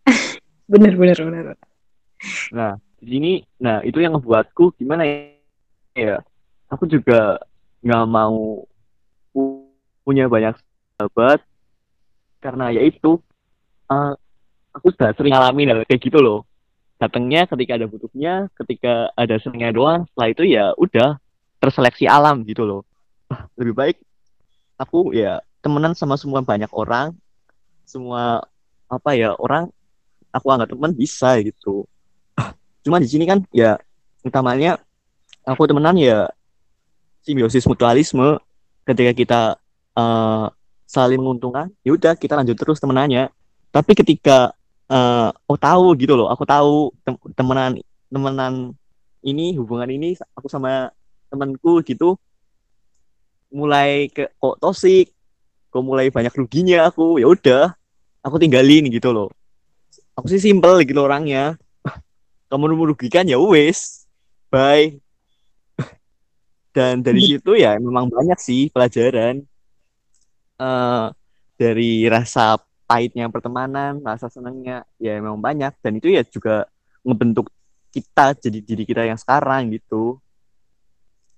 (laughs) Bener, bener, bener. Nah, di sini, nah itu yang ngebuatku gimana ya? Aku juga nggak mau pu- punya banyak sahabat karena ya itu eh, aku sudah sering ngalamin kayak gitu loh. Datangnya ketika ada butuhnya, ketika ada senangnya doang. Setelah itu ya udah terseleksi alam gitu loh. Lebih baik aku ya temenan sama semua banyak orang, semua apa ya orang aku anggap teman bisa gitu cuma di sini kan ya utamanya aku temenan ya simbiosis mutualisme. Ketika kita eh, saling menguntungkan ya udah kita lanjut terus temenannya. Tapi ketika eh, oh tahu gitu loh aku tahu tem- temenan temenan ini hubungan ini aku sama temanku gitu mulai ke kok tosik kok mulai banyak ruginya aku ya udah aku tinggalin gitu loh. Aku sih simple gitu orangnya. (laughs) Kamu merugikan ya wes bye dan dari situ ya memang banyak sih pelajaran. Eh dari rasa pahitnya pertemanan rasa senangnya ya memang banyak. Dan itu ya juga ngebentuk kita jadi diri kita yang sekarang gitu.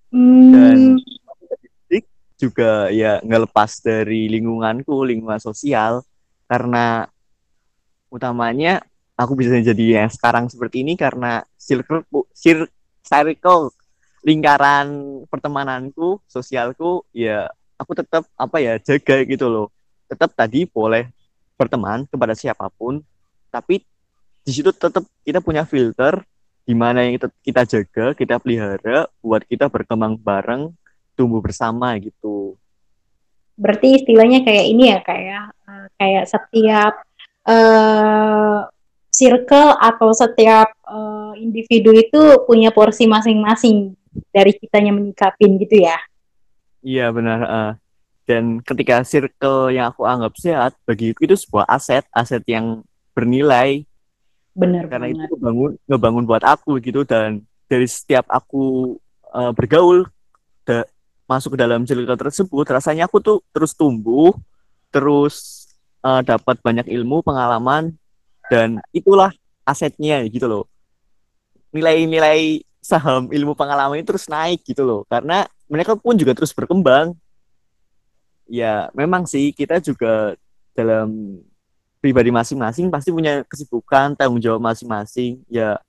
Dan- juga ya nggak lepas dari lingkunganku lingkungan sosial. Karena utamanya aku bisa jadi yang sekarang seperti ini karena circle cir- circle lingkaran pertemananku sosialku ya aku tetap apa ya jaga gitu loh. Tetap tadi boleh berteman kepada siapa pun tapi di situ tetap kita punya filter di mana yang kita, jaga, kita pelihara buat kita berkembang bareng, tumbuh bersama gitu. Berarti istilahnya kayak ini ya kayak eh, kayak setiap eh circle atau setiap eh, individu itu punya porsi masing-masing dari kitanya menyikapin gitu ya. Iya benar. eh. dan ketika circle yang aku anggap sehat, bagiku itu sebuah aset, aset yang bernilai Bener karena itu banget. ngebangun ngebangun buat aku gitu dan dari setiap aku eh, bergaul da- masuk ke dalam circle tersebut, rasanya aku tuh terus tumbuh, terus eh, dapat banyak ilmu, pengalaman dan itulah asetnya gitu loh. Nilai-nilai saham ilmu pengalaman itu terus naik gitu loh karena mereka pun juga terus berkembang. Ya, memang sih kita juga dalam pribadi masing-masing pasti punya kesibukan, tanggung jawab masing-masing. Ya,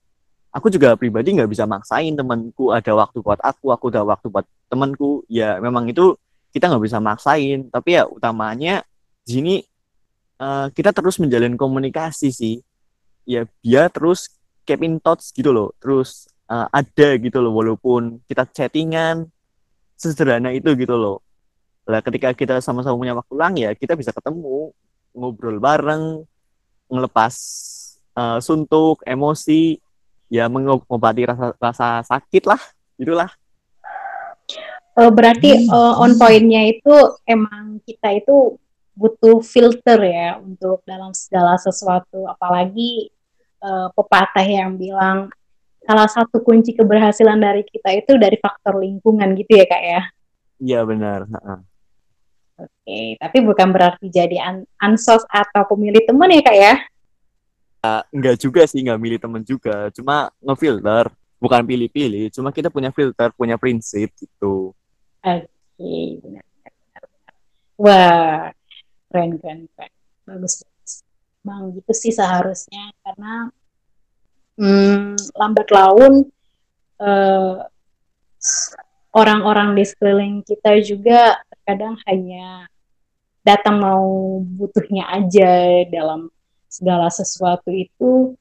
aku juga pribadi nggak bisa maksain temanku ada waktu buat aku, aku ada waktu buat temanku. Ya, memang itu kita nggak bisa maksain. Tapi ya utamanya di sini eh, kita terus menjalin komunikasi sih. Ya, biar terus keep in touch gitu loh. Terus eh, ada gitu loh, walaupun kita chattingan sesederhana itu gitu loh. Lah ketika kita sama-sama punya waktu luang ya kita bisa ketemu, ngobrol bareng, ngelepas eh, suntuk, emosi, ya mengobati rasa rasa sakit lah, itulah. Eh, berarti eh, on point-nya itu emang kita itu butuh filter ya untuk dalam segala sesuatu apalagi eh, pepatah yang bilang salah satu kunci keberhasilan dari kita itu dari faktor lingkungan gitu ya kak ya. Iya benar. heeh. Oke, tapi bukan berarti jadi an ansos atau pemilih teman ya kak ya. Enggak juga sih, nggak milih temen juga, cuma ngefilter, bukan pilih-pilih, cuma kita punya filter, punya prinsip gitu. Oke, benar, benar, benar, benar. Wah, keren, keren, keren. Bagus, bagus. Emang gitu sih seharusnya, karena hmm, lambat laun eh, orang-orang di sekeliling kita juga terkadang hanya datang mau butuhnya aja dalam segala sesuatu itu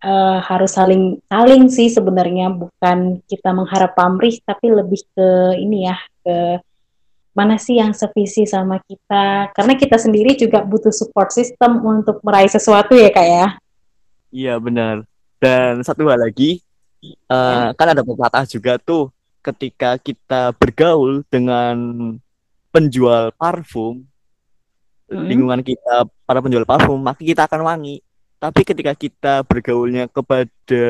eh, harus saling saling sih sebenarnya. Bukan kita mengharap pamrih tapi lebih ke ini ya ke mana sih yang sevisi sama kita. Karena kita sendiri juga butuh support system untuk meraih sesuatu ya kak ya. Iya benar. Dan satu hal lagi, eh, kan ada pepatah juga tuh, ketika kita bergaul dengan penjual parfum, Mm-mm. lingkungan kita para penjual parfum, maka kita akan wangi. Tapi ketika kita bergaulnya kepada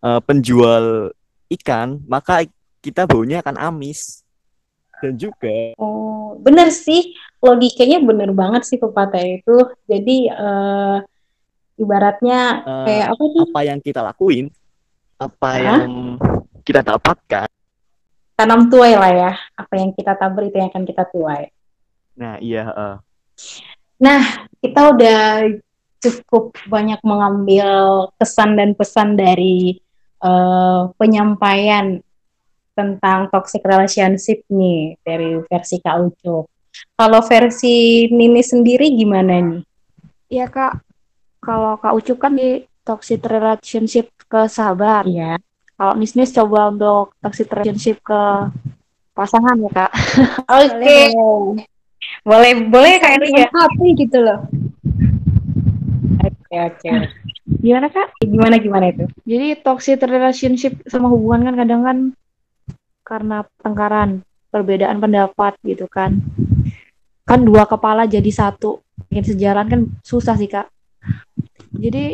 eh, penjual ikan, maka kita baunya akan amis. Dan juga Oh, bener sih, logikanya bener banget sih pepatah itu. Jadi eh, ibaratnya eh, kayak apa sih? apa yang kita lakuin, apa Hah? yang kita dapatkan, Tanam tuai lah ya. Apa yang kita tabur itu yang akan kita tuai. nah iya, eh, Nah, kita udah cukup banyak mengambil kesan dan pesan dari eh, penyampaian tentang toxic relationship nih dari versi Kak Ucup. Kalau versi Nini sendiri gimana nih? Iya kak, kalau kak Ucup kan di toxic relationship ke sahabat. Iya. Kalau Nisnis coba untuk toxic relationship ke pasangan ya kak. (laughs) Oke. Boleh, boleh Kak Eri ya? hati gitu loh. Oke, oke. Gimana kak? Gimana gimana itu? Jadi toxic relationship sama hubungan kan kadang kan karena pertengkaran, perbedaan pendapat gitu kan. Kan dua kepala jadi satu, ingin sejalan kan susah sih kak. Jadi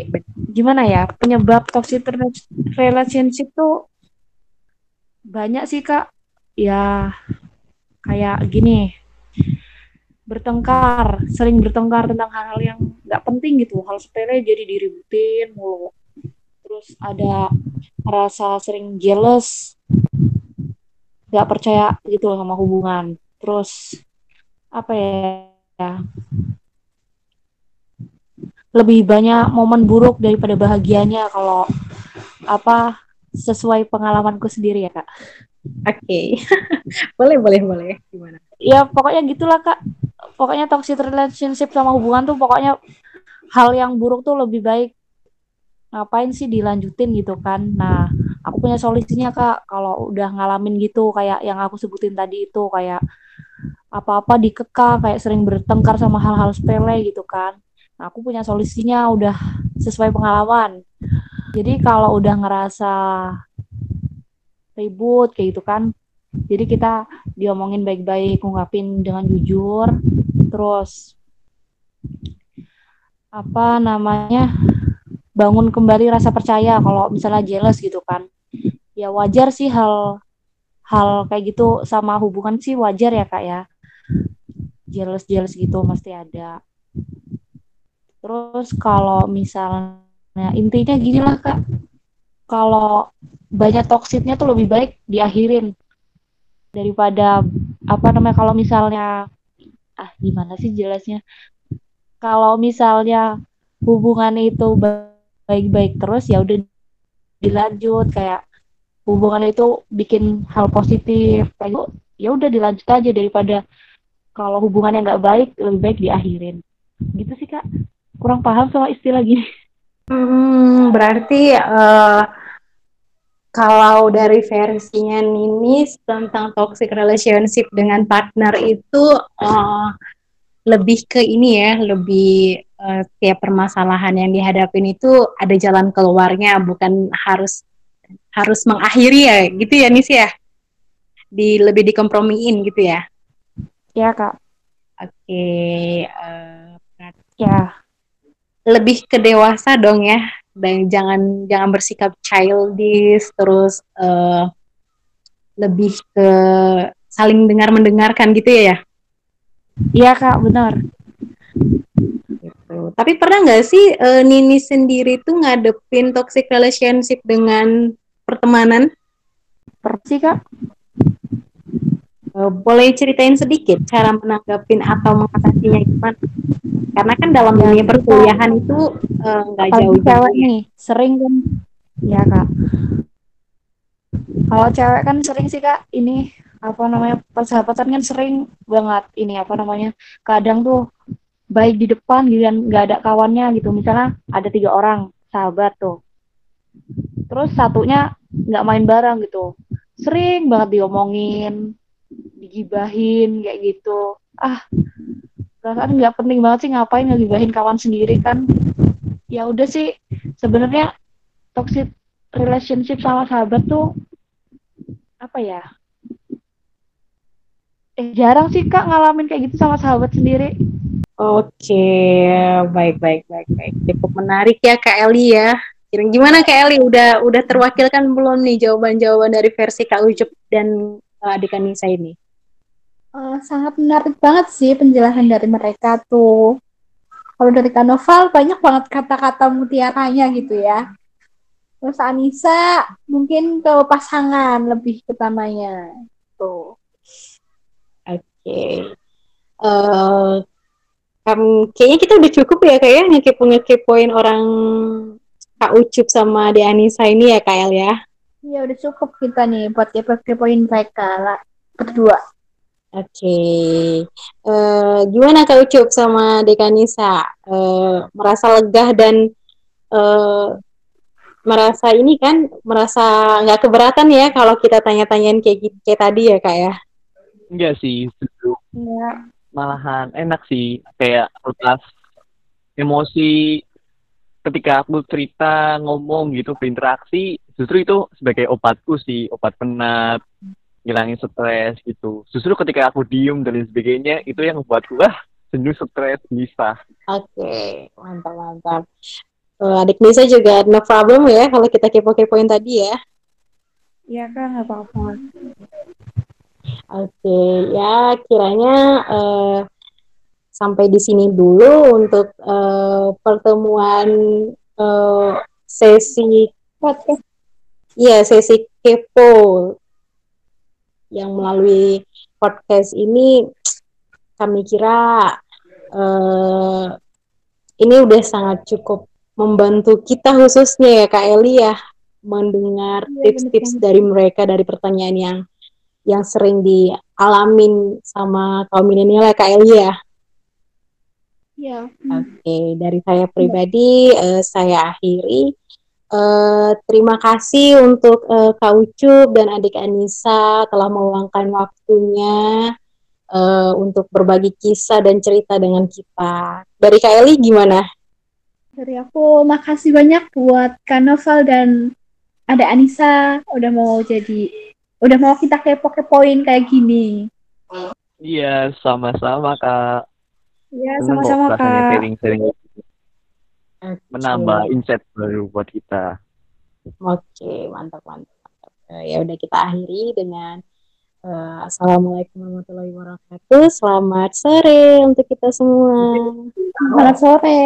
gimana ya penyebab toxic rela- relationship tuh banyak sih kak. Ya kayak gini bertengkar, sering bertengkar tentang hal-hal yang nggak penting gitu, hal sepele jadi diributin mulu. Terus ada rasa sering jealous nggak percaya gitu loh sama hubungan. Terus apa ya lebih banyak momen buruk daripada bahagianya kalau apa sesuai pengalamanku sendiri ya kak Oke. (laughs) boleh, boleh, boleh. Gimana? ya pokoknya gitulah kak pokoknya toxic relationship sama hubungan tuh pokoknya hal yang buruk tuh lebih baik ngapain sih dilanjutin gitu kan. Nah, aku punya solusinya Kak, kalau udah ngalamin gitu kayak yang aku sebutin tadi itu kayak apa-apa dikekang, kayak sering bertengkar sama hal-hal sepele gitu kan. Aku punya solusinya udah sesuai pengalaman. Jadi kalau udah ngerasa ribut kayak gitu kan, jadi kita diomongin baik-baik, ngungkapin dengan jujur, terus apa namanya bangun kembali rasa percaya kalau misalnya jealous gitu kan. Ya wajar sih hal hal kayak gitu sama hubungan sih wajar ya kak ya. Jealous jealous gitu mesti ada terus kalau misalnya intinya gini lah kak. Kalau banyak toksiknya tuh lebih baik diakhirin daripada apa namanya kalau misalnya ah gimana sih jelasnya? Kalau misalnya hubungan itu baik-baik terus ya udah dilanjut. Kayak hubungan itu bikin hal positif. Kayak ya udah dilanjut aja daripada kalau hubungannya nggak baik lebih baik diakhirin. Gitu sih kak kurang paham sama istilah gini hmm, berarti uh, kalau dari versinya Ninis tentang toxic relationship dengan partner itu uh, lebih ke ini ya, lebih uh, tiap permasalahan yang dihadapin itu ada jalan keluarnya, bukan harus harus mengakhiri ya, gitu ya Nis ya? Di lebih dikompromiin gitu ya? Ya kak. Oke, okay, uh, ya lebih ke dewasa dong ya. Dan jangan jangan bersikap childish terus uh, lebih ke saling dengar mendengarkan gitu ya ya? Iya kak benar. Gitu. tapi pernah nggak sih uh, Nini sendiri tuh ngadepin toxic relationship dengan pertemanan? Pernah sih kak uh, boleh ceritain sedikit cara menanggapin atau mengatasinya gimana karena kan dalam dunia perkuliahan itu eh, nggak uh, jauh cewek ya. nih sering kan? Ya kak. Kalau cewek kan sering sih kak ini apa namanya persahabatan kan sering banget. Ini apa namanya kadang tuh baik di depan gitu dan nggak ada kawannya gitu. Misalnya ada tiga orang sahabat tuh. Terus satunya nggak main bareng gitu. Sering banget diomongin digibahin kayak gitu. Ah perasaan nggak penting banget sih ngapain ngegibahin kawan sendiri kan. Ya udah sih sebenarnya toxic relationship sama sahabat tuh apa ya? Eh jarang sih kak ngalamin kayak gitu sama sahabat sendiri. Oke baik baik baik baik. Cukup menarik ya kak Eli ya. Gimana kak Eli? Udah udah terwakilkan belum nih jawaban-jawaban dari versi kak Ucup dan uh, adik Anissa ini Uh, sangat menarik banget sih penjelasan dari mereka tuh. Kalau dari Kanoval banyak banget kata-kata mutiaranya gitu ya. Terus Anissa mungkin ke pasangan lebih utamanya. Tuh. Oke. Okay. Uh, eh, um, kayaknya kita udah cukup ya kayak ya ngekepo-ngekepoin orang Kak Ucup sama De Anissa ini ya Kak El ya. Iya udah cukup kita nih buat kepo-kepoin mereka lah berdua. Oke, okay. uh, eh, gimana Kak Ucup sama Dekanisa? Uh, merasa lega dan uh, merasa ini kan, merasa nggak keberatan ya kalau kita tanya-tanyain kayak gitu kayak tadi ya Kak ya? Enggak sih, setuju. Ya. Malahan enak sih, kayak lepas emosi ketika aku cerita ngomong gitu berinteraksi justru itu sebagai obatku sih obat penat ngilangin stres gitu. Justru ketika aku diem dan lain sebagainya itu yang membuatku ah (laughs) jenuh stres bisa. Oke, okay. mantap mantap. Uh, adik Nisa juga no problem ya kalau kita kepo-kepoin tadi ya. Iya kan nggak apa-apa. Oke, okay. ya kiranya uh, sampai di sini dulu untuk uh, pertemuan uh, sesi podcast. Iya, sesi kepo yang melalui podcast ini kami kira uh, ini udah sangat cukup membantu kita khususnya ya Kak Eli ya mendengar iya, tips-tips dari mereka dari pertanyaan yang yang sering dialamin sama kaum milenial ya Kak Eli ya. Iya. Oke, okay, dari saya pribadi uh, saya akhiri Eh, terima kasih untuk eh, Kak Ucup dan adik Anissa telah meluangkan waktunya eh, untuk berbagi kisah dan cerita dengan kita. Dari Kak Eli gimana? Dari aku makasih banyak buat Kak Novel dan ada Anissa udah mau jadi udah mau kita kepo-kepoin kayak gini. Iya, sama-sama Kak. Ya, kok sama-sama Kak. sharing-sharing menambah insight baru buat kita. Oke, mantap, mantap, mantap. Eh, ya udah kita akhiri dengan eh, Assalamualaikum warahmatullahi wabarakatuh. Selamat sore untuk kita semua. Selamat sore.